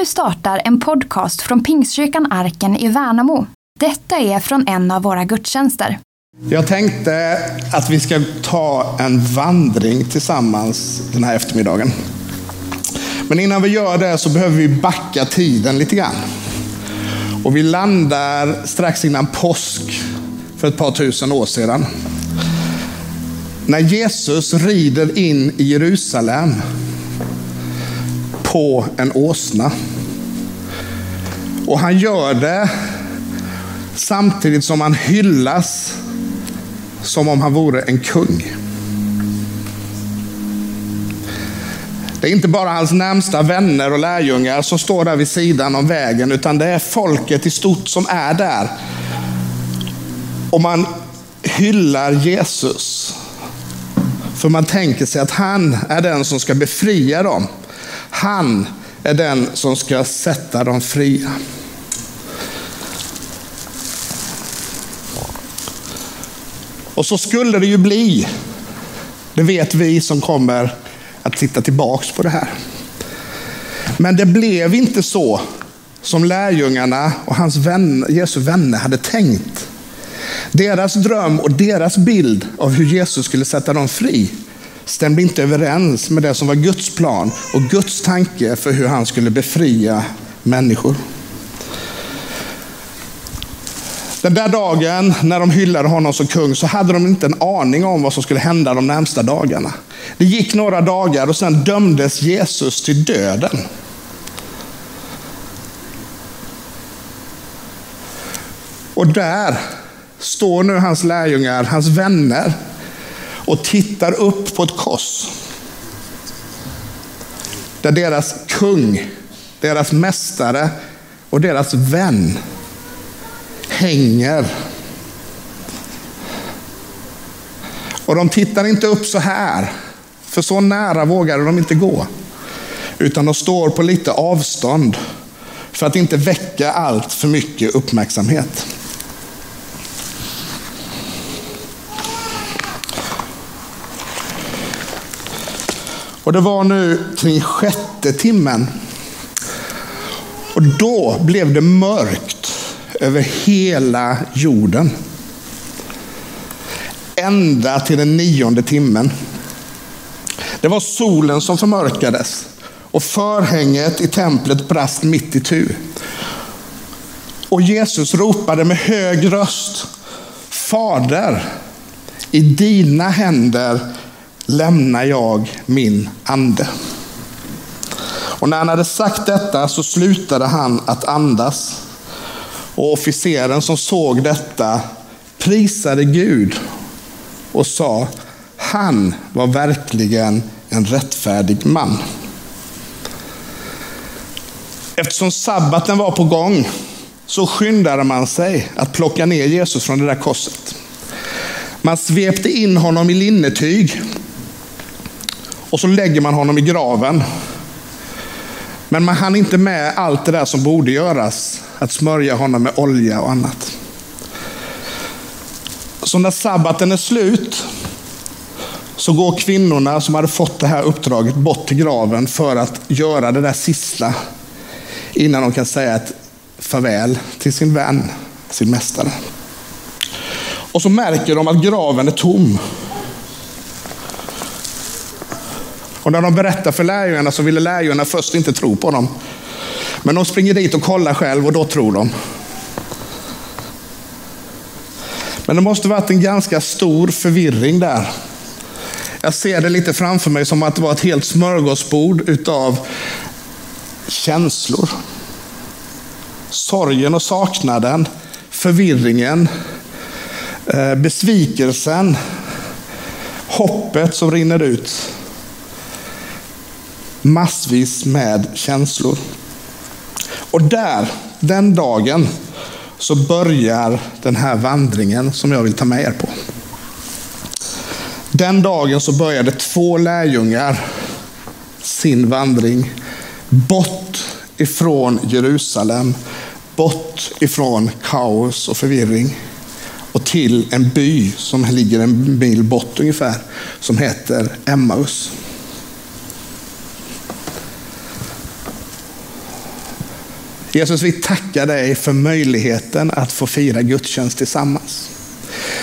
Nu startar en podcast från Pingstkyrkan Arken i Värnamo. Detta är från en av våra gudstjänster. Jag tänkte att vi ska ta en vandring tillsammans den här eftermiddagen. Men innan vi gör det så behöver vi backa tiden lite grann. Och vi landar strax innan påsk för ett par tusen år sedan. När Jesus rider in i Jerusalem på en åsna. Och han gör det samtidigt som han hyllas som om han vore en kung. Det är inte bara hans närmsta vänner och lärjungar som står där vid sidan om vägen, utan det är folket i stort som är där. Och man hyllar Jesus. För man tänker sig att han är den som ska befria dem. Han är den som ska sätta dem fria. Och så skulle det ju bli. Det vet vi som kommer att titta tillbaks på det här. Men det blev inte så som lärjungarna och hans vän, Jesu vänner hade tänkt. Deras dröm och deras bild av hur Jesus skulle sätta dem fri stämde inte överens med det som var Guds plan och Guds tanke för hur han skulle befria människor. Den där dagen när de hyllade honom som kung så hade de inte en aning om vad som skulle hända de närmsta dagarna. Det gick några dagar och sen dömdes Jesus till döden. Och där står nu hans lärjungar, hans vänner, och tittar upp på ett kors. Där deras kung, deras mästare och deras vän hänger. Och de tittar inte upp så här, för så nära vågade de inte gå. Utan de står på lite avstånd för att inte väcka allt för mycket uppmärksamhet. Och det var nu kring sjätte timmen. Och då blev det mörkt över hela jorden. Ända till den nionde timmen. Det var solen som förmörkades och förhänget i templet brast mitt i tu. Och Jesus ropade med hög röst, Fader, i dina händer lämnar jag min ande. Och när han hade sagt detta så slutade han att andas. Och officeren som såg detta prisade Gud och sa, han var verkligen en rättfärdig man. Eftersom sabbaten var på gång så skyndade man sig att plocka ner Jesus från det där korset. Man svepte in honom i linnetyg och så lägger man honom i graven. Men man hann inte med allt det där som borde göras. Att smörja honom med olja och annat. Så när sabbaten är slut så går kvinnorna som hade fått det här uppdraget bort till graven för att göra det där sista innan de kan säga ett farväl till sin vän, sin mästare. Och så märker de att graven är tom. Och när de berättar för lärjungarna så ville lärjungarna först inte tro på dem. Men de springer dit och kollar själv och då tror de. Men det måste varit en ganska stor förvirring där. Jag ser det lite framför mig som att det var ett helt smörgåsbord utav känslor. Sorgen och saknaden, förvirringen, eh, besvikelsen, hoppet som rinner ut massvis med känslor. Och där, den dagen, så börjar den här vandringen som jag vill ta med er på. Den dagen så började två lärjungar sin vandring bort ifrån Jerusalem, bort ifrån kaos och förvirring och till en by som ligger en mil bort ungefär, som heter Emmaus. Jesus, vi tackar dig för möjligheten att få fira gudstjänst tillsammans.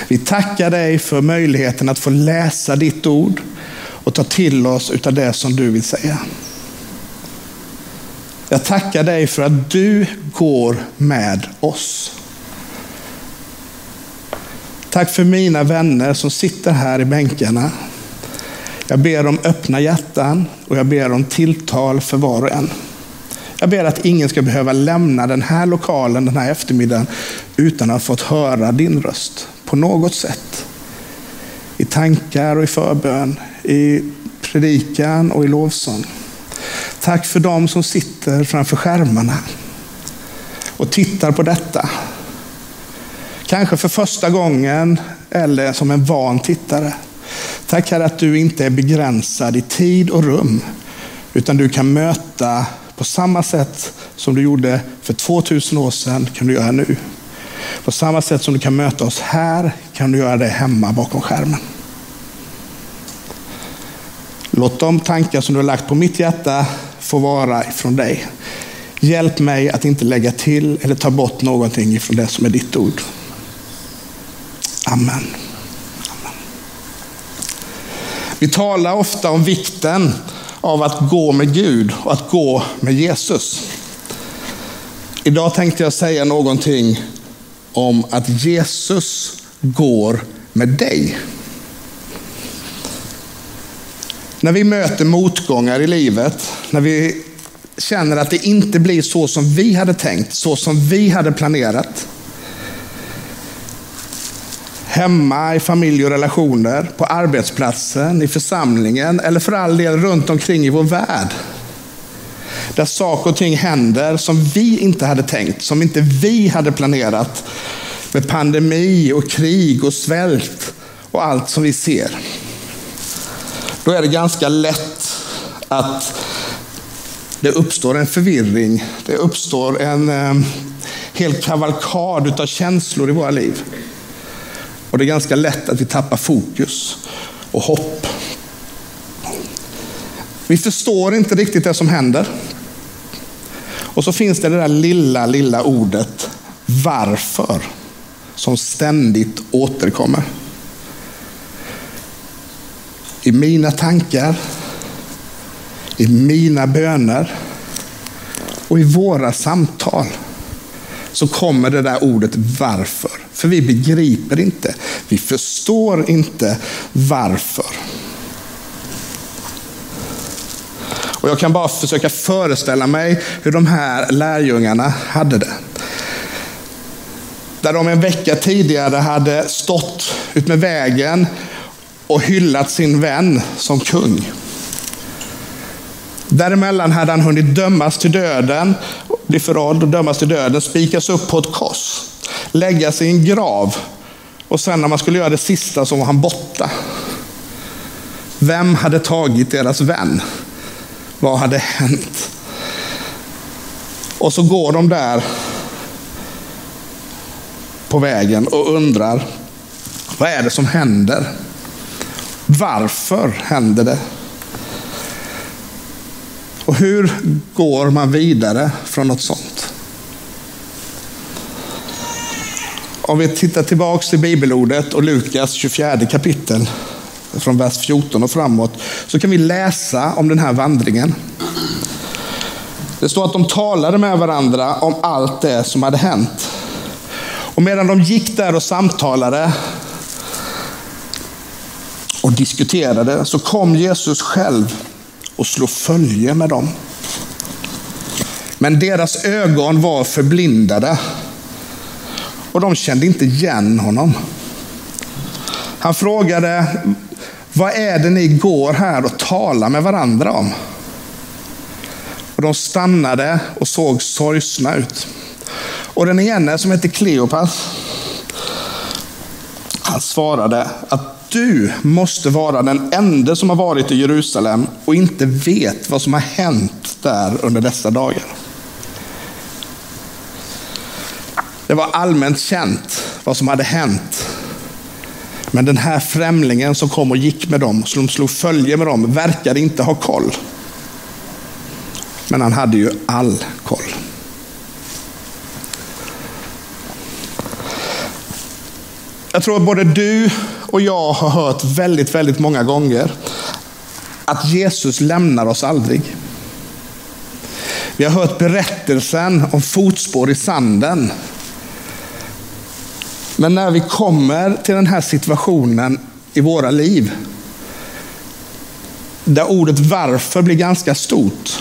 Vi tackar dig för möjligheten att få läsa ditt ord och ta till oss av det som du vill säga. Jag tackar dig för att du går med oss. Tack för mina vänner som sitter här i bänkarna. Jag ber om öppna hjärtan och jag ber om tilltal för var och en. Jag ber att ingen ska behöva lämna den här lokalen den här eftermiddagen utan att ha fått höra din röst på något sätt. I tankar och i förbön, i predikan och i lovsång. Tack för dem som sitter framför skärmarna och tittar på detta. Kanske för första gången eller som en van tittare. Tack Herre att du inte är begränsad i tid och rum, utan du kan möta på samma sätt som du gjorde för 2000 år sedan, kan du göra nu. På samma sätt som du kan möta oss här, kan du göra det hemma bakom skärmen. Låt de tankar som du har lagt på mitt hjärta få vara ifrån dig. Hjälp mig att inte lägga till eller ta bort någonting ifrån det som är ditt ord. Amen. Amen. Vi talar ofta om vikten av att gå med Gud och att gå med Jesus. Idag tänkte jag säga någonting om att Jesus går med dig. När vi möter motgångar i livet, när vi känner att det inte blir så som vi hade tänkt, så som vi hade planerat. Hemma, i familj och relationer, på arbetsplatsen, i församlingen eller för all del runt omkring i vår värld. Där saker och ting händer som vi inte hade tänkt, som inte vi hade planerat. Med pandemi och krig och svält och allt som vi ser då är det ganska lätt att det uppstår en förvirring. Det uppstår en eh, hel kavalkad av känslor i våra liv. Och det är ganska lätt att vi tappar fokus och hopp. Vi förstår inte riktigt det som händer. Och så finns det det där lilla, lilla ordet varför som ständigt återkommer i mina tankar, i mina böner och i våra samtal så kommer det där ordet varför. För vi begriper inte. Vi förstår inte varför. Och Jag kan bara försöka föreställa mig hur de här lärjungarna hade det. Där de en vecka tidigare hade stått utmed vägen och hyllat sin vän som kung. Däremellan hade han hunnit dömas till döden, bli förrådd och dömas till döden, spikas upp på ett kors, läggas i en grav och sen när man skulle göra det sista så var han borta. Vem hade tagit deras vän? Vad hade hänt? Och så går de där på vägen och undrar, vad är det som händer? Varför händer det? Hur går man vidare från något sånt? Om vi tittar tillbaka till bibelordet och Lukas 24 kapitel, från vers 14 och framåt, så kan vi läsa om den här vandringen. Det står att de talade med varandra om allt det som hade hänt. Och medan de gick där och samtalade och diskuterade så kom Jesus själv och slå följe med dem. Men deras ögon var förblindade och de kände inte igen honom. Han frågade, vad är det ni går här och talar med varandra om? Och de stannade och såg sorgsna ut. Och den ene som hette Kleopas, han svarade att du måste vara den enda som har varit i Jerusalem och inte vet vad som har hänt där under dessa dagar. Det var allmänt känt vad som hade hänt. Men den här främlingen som kom och gick med dem, som slog följe med dem, verkade inte ha koll. Men han hade ju all koll. Jag tror att både du och jag har hört väldigt, väldigt många gånger att Jesus lämnar oss aldrig. Vi har hört berättelsen om fotspår i sanden. Men när vi kommer till den här situationen i våra liv, där ordet varför blir ganska stort,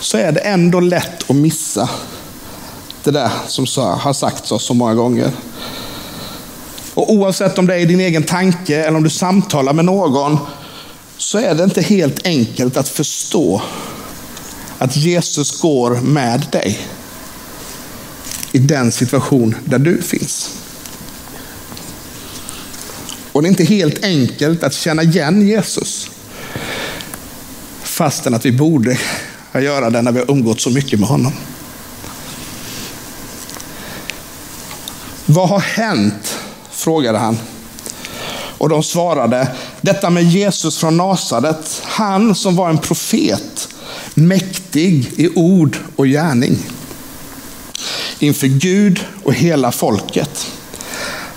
så är det ändå lätt att missa det där som har sagts oss så många gånger. Och oavsett om det är i din egen tanke eller om du samtalar med någon, så är det inte helt enkelt att förstå att Jesus går med dig i den situation där du finns. Och det är inte helt enkelt att känna igen Jesus. Fastän att vi borde göra det när vi har umgått så mycket med honom. Vad har hänt? Frågade han. Och de svarade, detta med Jesus från Nasaret, han som var en profet, mäktig i ord och gärning. Inför Gud och hela folket.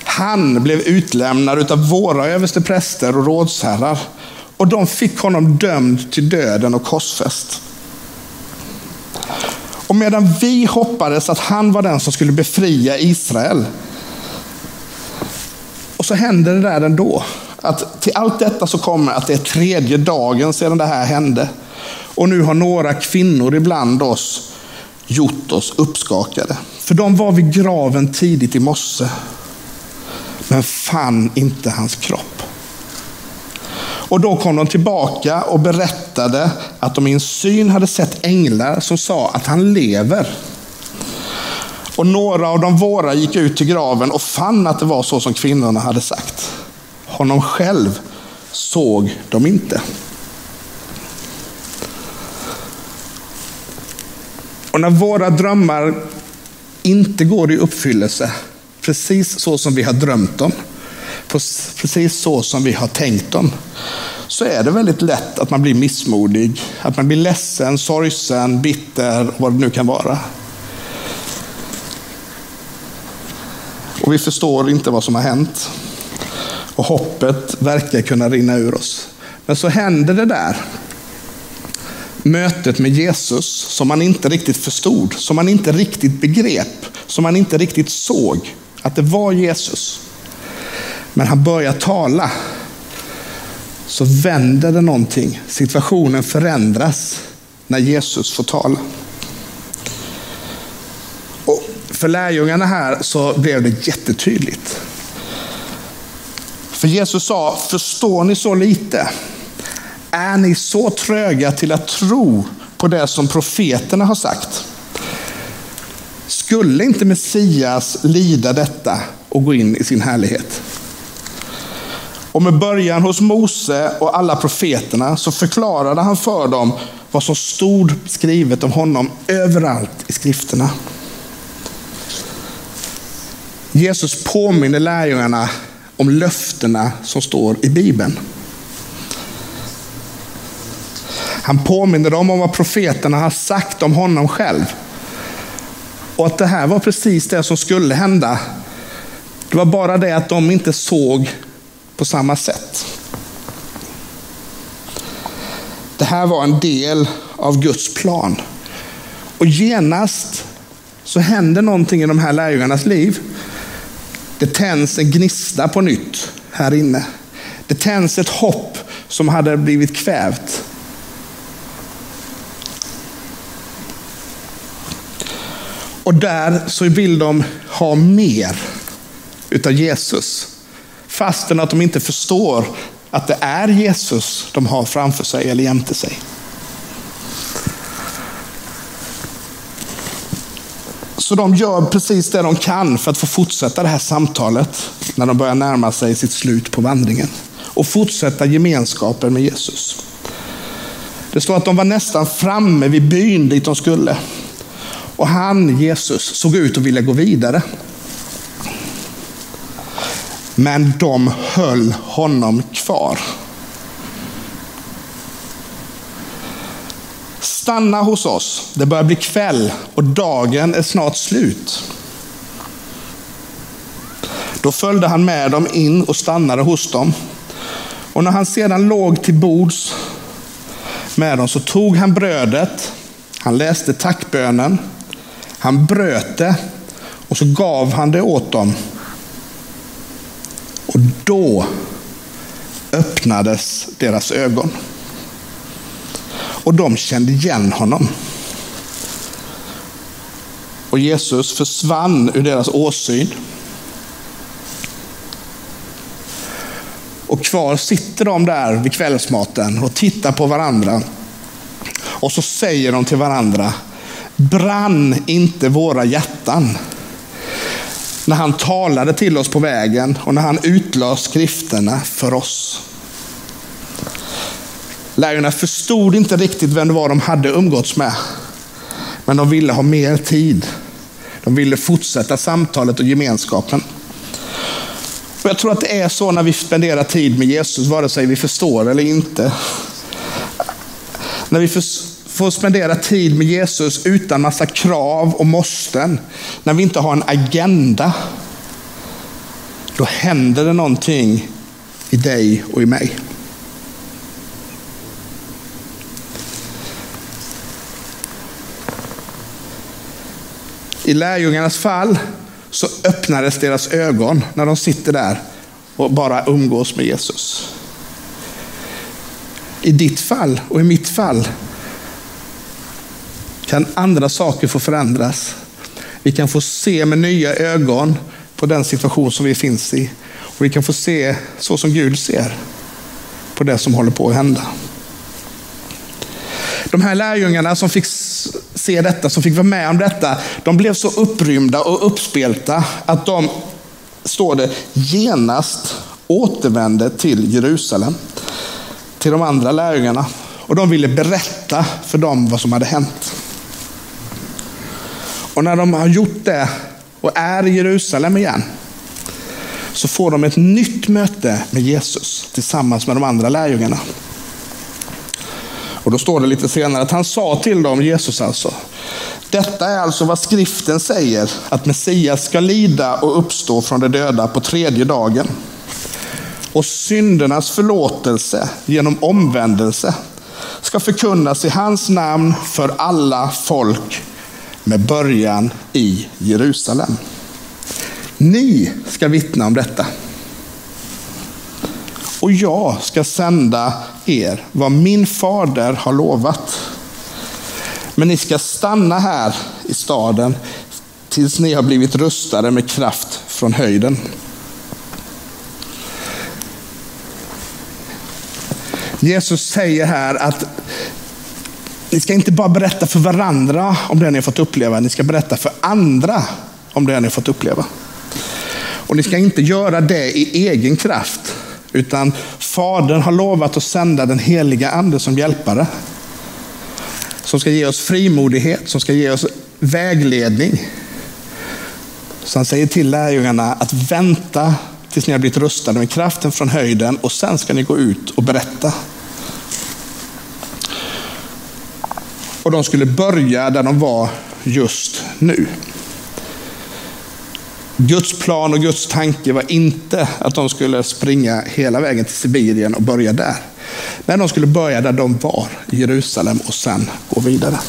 Han blev utlämnad av våra överstepräster och rådsherrar och de fick honom dömd till döden och korsfäst. Och medan vi hoppades att han var den som skulle befria Israel, så händer det där ändå. Att till allt detta så kommer att det är tredje dagen sedan det här hände. Och nu har några kvinnor ibland oss gjort oss uppskakade. För de var vid graven tidigt i morse, men fann inte hans kropp. Och då kom de tillbaka och berättade att de i en syn hade sett änglar som sa att han lever. Och några av de våra gick ut till graven och fann att det var så som kvinnorna hade sagt. Honom själv såg de inte. Och när våra drömmar inte går i uppfyllelse, precis så som vi har drömt dem, precis så som vi har tänkt dem, så är det väldigt lätt att man blir missmodig, att man blir ledsen, sorgsen, bitter och vad det nu kan vara. Och vi förstår inte vad som har hänt. Och hoppet verkar kunna rinna ur oss. Men så händer det där. Mötet med Jesus som man inte riktigt förstod, som man inte riktigt begrep, som man inte riktigt såg att det var Jesus. Men han börjar tala. Så vänder det någonting. Situationen förändras när Jesus får tala. För lärjungarna här så blev det jättetydligt. För Jesus sa, förstår ni så lite? Är ni så tröga till att tro på det som profeterna har sagt? Skulle inte Messias lida detta och gå in i sin härlighet? Och med början hos Mose och alla profeterna så förklarade han för dem vad som stod skrivet om honom överallt i skrifterna. Jesus påminner lärjungarna om löftena som står i Bibeln. Han påminner dem om vad profeterna har sagt om honom själv. Och att det här var precis det som skulle hända. Det var bara det att de inte såg på samma sätt. Det här var en del av Guds plan. Och genast så händer någonting i de här lärjungarnas liv. Det tänds en gnista på nytt här inne. Det tänds ett hopp som hade blivit kvävt. Och där så vill de ha mer utav Jesus. Fastän att de inte förstår att det är Jesus de har framför sig eller jämte sig. Så de gör precis det de kan för att få fortsätta det här samtalet när de börjar närma sig sitt slut på vandringen. Och fortsätta gemenskapen med Jesus. Det står att de var nästan framme vid byn dit de skulle. Och han, Jesus, såg ut att vilja gå vidare. Men de höll honom kvar. Stanna hos oss. Det börjar bli kväll och dagen är snart slut. Då följde han med dem in och stannade hos dem. Och när han sedan låg till bords med dem så tog han brödet, han läste tackbönen, han bröt det och så gav han det åt dem. Och då öppnades deras ögon. Och de kände igen honom. Och Jesus försvann ur deras åsyn. Och kvar sitter de där vid kvällsmaten och tittar på varandra. Och så säger de till varandra, brann inte våra hjärtan när han talade till oss på vägen och när han utlade skrifterna för oss. Lärjungarna förstod inte riktigt vem det var de hade umgåtts med. Men de ville ha mer tid. De ville fortsätta samtalet och gemenskapen. Och jag tror att det är så när vi spenderar tid med Jesus, vare sig vi förstår eller inte. När vi får spendera tid med Jesus utan massa krav och måsten, när vi inte har en agenda, då händer det någonting i dig och i mig. I lärjungarnas fall så öppnades deras ögon när de sitter där och bara umgås med Jesus. I ditt fall och i mitt fall kan andra saker få förändras. Vi kan få se med nya ögon på den situation som vi finns i. Och vi kan få se så som Gud ser på det som håller på att hända. De här lärjungarna som fick se detta, som fick vara med om detta, de blev så upprymda och uppspelta att de, står det, genast återvände till Jerusalem, till de andra lärjungarna. Och de ville berätta för dem vad som hade hänt. Och när de har gjort det och är i Jerusalem igen, så får de ett nytt möte med Jesus tillsammans med de andra lärjungarna. Och då står det lite senare att han sa till dem, Jesus alltså, detta är alltså vad skriften säger, att Messias ska lida och uppstå från de döda på tredje dagen. Och syndernas förlåtelse genom omvändelse ska förkunnas i hans namn för alla folk med början i Jerusalem. Ni ska vittna om detta. Och jag ska sända er vad min fader har lovat. Men ni ska stanna här i staden tills ni har blivit rustade med kraft från höjden. Jesus säger här att ni ska inte bara berätta för varandra om det ni har fått uppleva, ni ska berätta för andra om det ni har fått uppleva. Och ni ska inte göra det i egen kraft, utan Fadern har lovat att sända den heliga ande som hjälpare. Som ska ge oss frimodighet, som ska ge oss vägledning. Så han säger till lärjungarna att vänta tills ni har blivit rustade med kraften från höjden och sen ska ni gå ut och berätta. Och de skulle börja där de var just nu. Guds plan och Guds tanke var inte att de skulle springa hela vägen till Sibirien och börja där. Men de skulle börja där de var, i Jerusalem, och sen gå vidare.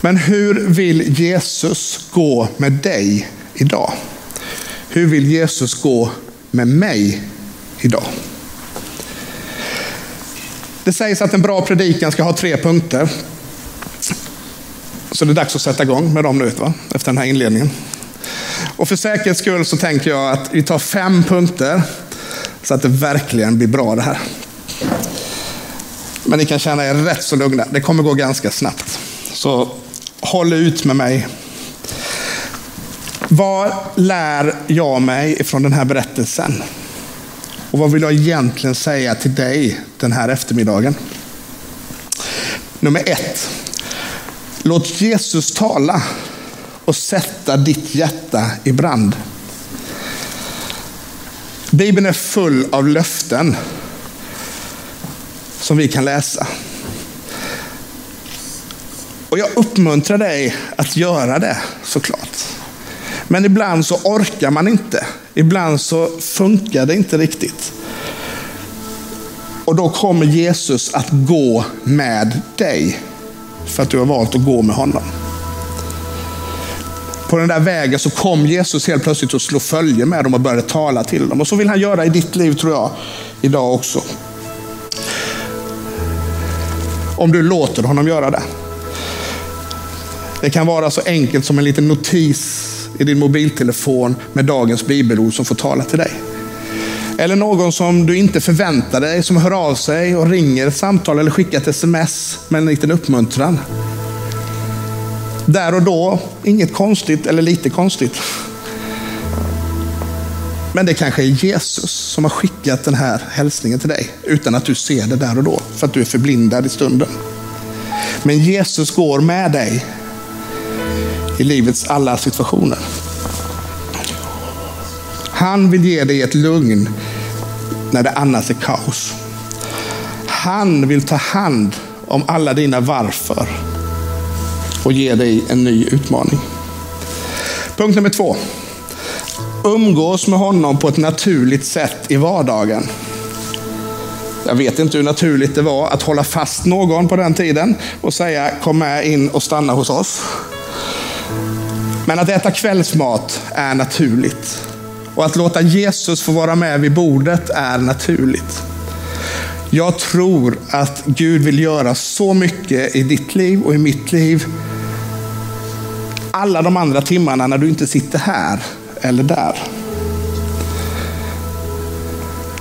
Men hur vill Jesus gå med dig idag? Hur vill Jesus gå med mig idag? Det sägs att en bra predikan ska ha tre punkter. Så det är dags att sätta igång med dem nu, va? efter den här inledningen. Och för säkerhets skull så tänker jag att vi tar fem punkter så att det verkligen blir bra det här. Men ni kan känna er rätt så lugna. Det kommer gå ganska snabbt. Så håll ut med mig. Vad lär jag mig från den här berättelsen? Och vad vill jag egentligen säga till dig den här eftermiddagen? Nummer ett. Låt Jesus tala och sätta ditt hjärta i brand. Bibeln är full av löften som vi kan läsa. Och jag uppmuntrar dig att göra det såklart. Men ibland så orkar man inte. Ibland så funkar det inte riktigt. Och då kommer Jesus att gå med dig. För att du har valt att gå med honom. På den där vägen så kom Jesus helt plötsligt och slog följe med dem och började tala till dem. Och så vill han göra i ditt liv tror jag, idag också. Om du låter honom göra det. Det kan vara så enkelt som en liten notis i din mobiltelefon med dagens bibelord som får tala till dig. Eller någon som du inte förväntar dig, som hör av sig och ringer ett samtal eller skickar ett sms med en liten uppmuntran. Där och då, inget konstigt eller lite konstigt. Men det kanske är Jesus som har skickat den här hälsningen till dig utan att du ser det där och då, för att du är förblindad i stunden. Men Jesus går med dig i livets alla situationer. Han vill ge dig ett lugn när det annars är kaos. Han vill ta hand om alla dina varför och ge dig en ny utmaning. Punkt nummer två. Umgås med honom på ett naturligt sätt i vardagen. Jag vet inte hur naturligt det var att hålla fast någon på den tiden och säga kom med in och stanna hos oss. Men att äta kvällsmat är naturligt. Och att låta Jesus få vara med vid bordet är naturligt. Jag tror att Gud vill göra så mycket i ditt liv och i mitt liv. Alla de andra timmarna när du inte sitter här eller där.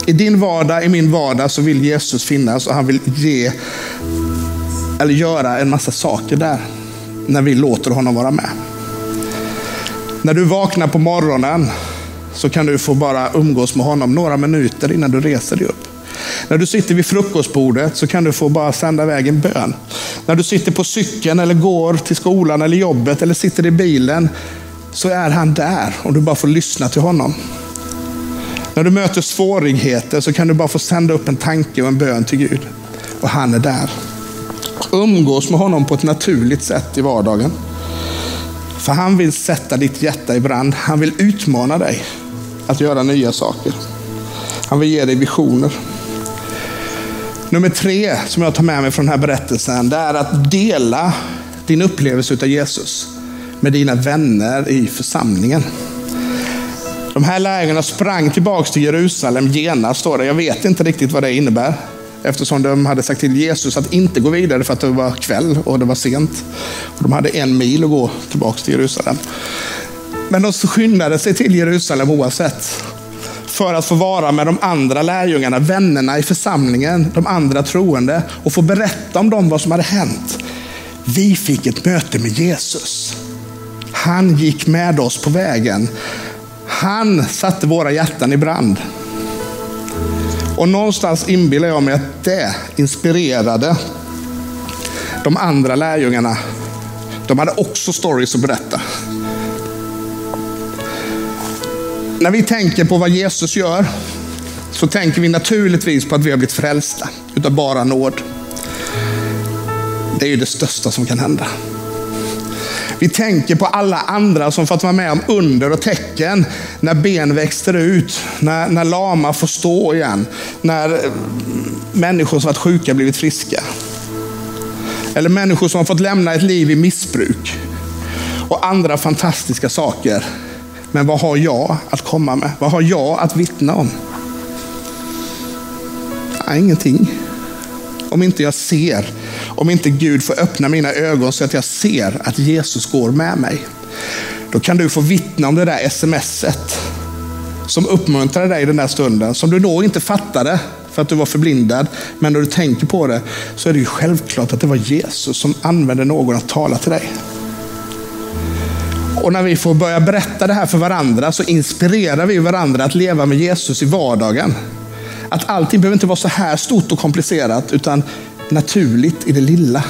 I din vardag, i min vardag så vill Jesus finnas och han vill ge eller göra en massa saker där. När vi låter honom vara med. När du vaknar på morgonen så kan du få bara umgås med honom några minuter innan du reser dig upp. När du sitter vid frukostbordet så kan du få bara sända iväg en bön. När du sitter på cykeln eller går till skolan eller jobbet eller sitter i bilen så är han där och du bara får lyssna till honom. När du möter svårigheter så kan du bara få sända upp en tanke och en bön till Gud. Och han är där. Umgås med honom på ett naturligt sätt i vardagen. För han vill sätta ditt hjärta i brand. Han vill utmana dig att göra nya saker. Han vill ge dig visioner. Nummer tre som jag tar med mig från den här berättelsen, det är att dela din upplevelse av Jesus med dina vänner i församlingen. De här lärjungarna sprang tillbaka till Jerusalem genast, står det. Jag vet inte riktigt vad det innebär. Eftersom de hade sagt till Jesus att inte gå vidare för att det var kväll och det var sent. Och de hade en mil att gå tillbaka till Jerusalem. Men de skyndade sig till Jerusalem oavsett. För att få vara med de andra lärjungarna, vännerna i församlingen, de andra troende och få berätta om dem vad som hade hänt. Vi fick ett möte med Jesus. Han gick med oss på vägen. Han satte våra hjärtan i brand. Och någonstans inbillar jag mig att det inspirerade de andra lärjungarna. De hade också stories att berätta. När vi tänker på vad Jesus gör så tänker vi naturligtvis på att vi har blivit frälsta utav bara nåd. Det är ju det största som kan hända. Vi tänker på alla andra som fått vara med om under och tecken. När ben växer ut, när, när lama får stå igen, när eh, människor som varit sjuka blivit friska. Eller människor som har fått lämna ett liv i missbruk. Och andra fantastiska saker. Men vad har jag att komma med? Vad har jag att vittna om? Nej, ingenting. Om inte jag ser, om inte Gud får öppna mina ögon så att jag ser att Jesus går med mig. Då kan du få vittna om det där smset som uppmuntrade dig i den där stunden, som du då inte fattade för att du var förblindad. Men när du tänker på det så är det ju självklart att det var Jesus som använde någon att tala till dig. Och när vi får börja berätta det här för varandra så inspirerar vi varandra att leva med Jesus i vardagen. Att allting behöver inte vara så här stort och komplicerat, utan naturligt i det lilla.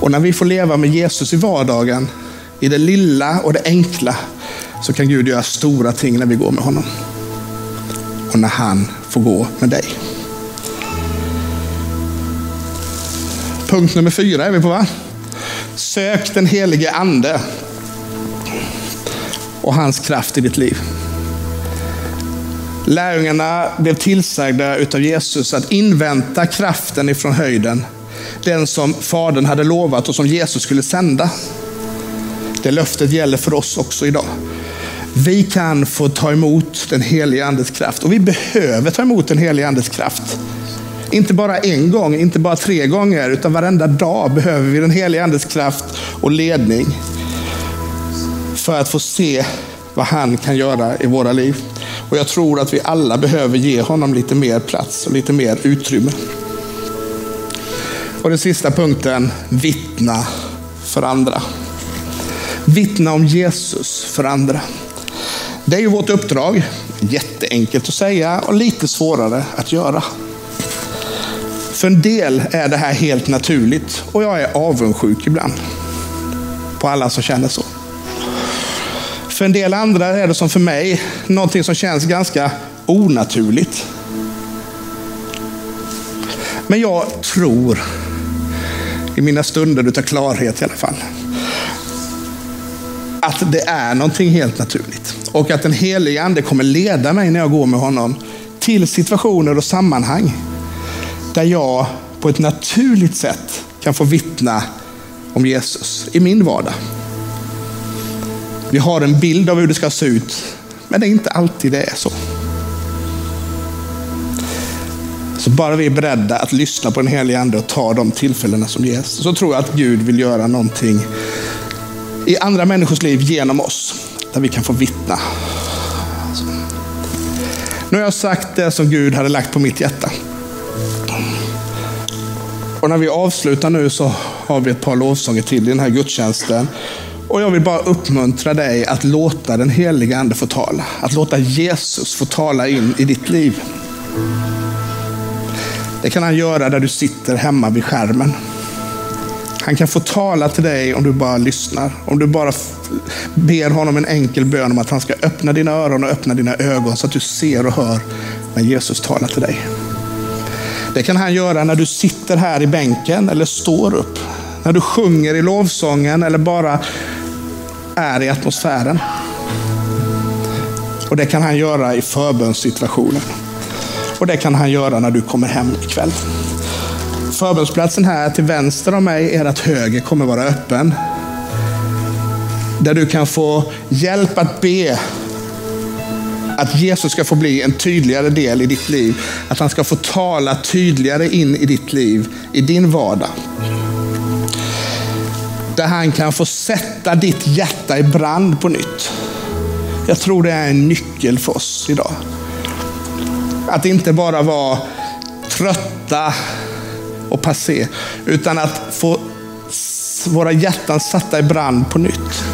Och när vi får leva med Jesus i vardagen, i det lilla och det enkla, så kan Gud göra stora ting när vi går med honom. Och när han får gå med dig. Punkt nummer fyra är vi på va? Sök den helige ande. och hans kraft i ditt liv. Lärjungarna blev tillsagda utav Jesus att invänta kraften ifrån höjden. Den som Fadern hade lovat och som Jesus skulle sända. Det löftet gäller för oss också idag. Vi kan få ta emot den helige Andes kraft och vi behöver ta emot den helige Andes kraft. Inte bara en gång, inte bara tre gånger, utan varenda dag behöver vi den helige Andes kraft och ledning. För att få se vad han kan göra i våra liv. Och jag tror att vi alla behöver ge honom lite mer plats och lite mer utrymme. Och den sista punkten, vittna för andra. Vittna om Jesus för andra. Det är ju vårt uppdrag. Jätteenkelt att säga och lite svårare att göra. För en del är det här helt naturligt och jag är avundsjuk ibland. På alla som känner så. För en del andra är det som för mig, någonting som känns ganska onaturligt. Men jag tror, i mina stunder utav klarhet i alla fall, att det är någonting helt naturligt. Och att den helige ande kommer leda mig när jag går med honom till situationer och sammanhang där jag på ett naturligt sätt kan få vittna om Jesus i min vardag. Vi har en bild av hur det ska se ut, men det är inte alltid det är så. Så bara vi är beredda att lyssna på den helige Ande och ta de tillfällena som ges, så tror jag att Gud vill göra någonting i andra människors liv genom oss, där vi kan få vittna. Nu har jag sagt det som Gud hade lagt på mitt hjärta. Och när vi avslutar nu så har vi ett par lovsånger till i den här gudstjänsten. Och jag vill bara uppmuntra dig att låta den heliga Ande få tala. Att låta Jesus få tala in i ditt liv. Det kan han göra där du sitter hemma vid skärmen. Han kan få tala till dig om du bara lyssnar. Om du bara ber honom en enkel bön om att han ska öppna dina öron och öppna dina ögon så att du ser och hör när Jesus talar till dig. Det kan han göra när du sitter här i bänken eller står upp. När du sjunger i lovsången eller bara är i atmosfären. Och det kan han göra i förbönssituationen. Och det kan han göra när du kommer hem ikväll. Förbönsplatsen här till vänster om mig, ert höger, kommer vara öppen. Där du kan få hjälp att be att Jesus ska få bli en tydligare del i ditt liv. Att han ska få tala tydligare in i ditt liv, i din vardag. Där han kan få sätta ditt hjärta i brand på nytt. Jag tror det är en nyckel för oss idag. Att inte bara vara trötta och passé, utan att få våra hjärtan satta i brand på nytt.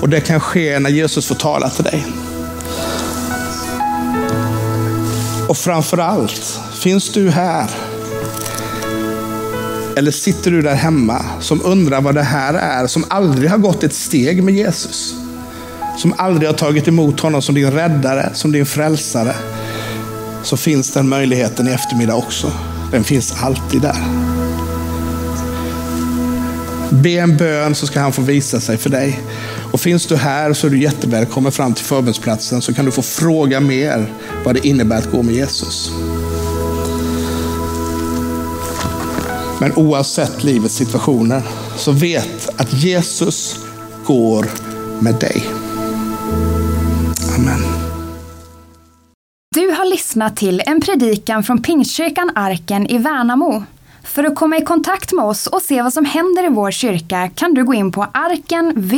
Och det kan ske när Jesus får tala till dig. Och framför allt, finns du här? Eller sitter du där hemma som undrar vad det här är, som aldrig har gått ett steg med Jesus? Som aldrig har tagit emot honom som din räddare, som din frälsare. Så finns den möjligheten i eftermiddag också. Den finns alltid där. Be en bön så ska han få visa sig för dig. Och finns du här så är du jättevälkommen fram till förbundsplatsen så kan du få fråga mer vad det innebär att gå med Jesus. Men oavsett livets situationer så vet att Jesus går med dig. Amen. Du har lyssnat till en predikan från Pingstkyrkan Arken i Värnamo. För att komma i kontakt med oss och se vad som händer i vår kyrka kan du gå in på arkenvmo.se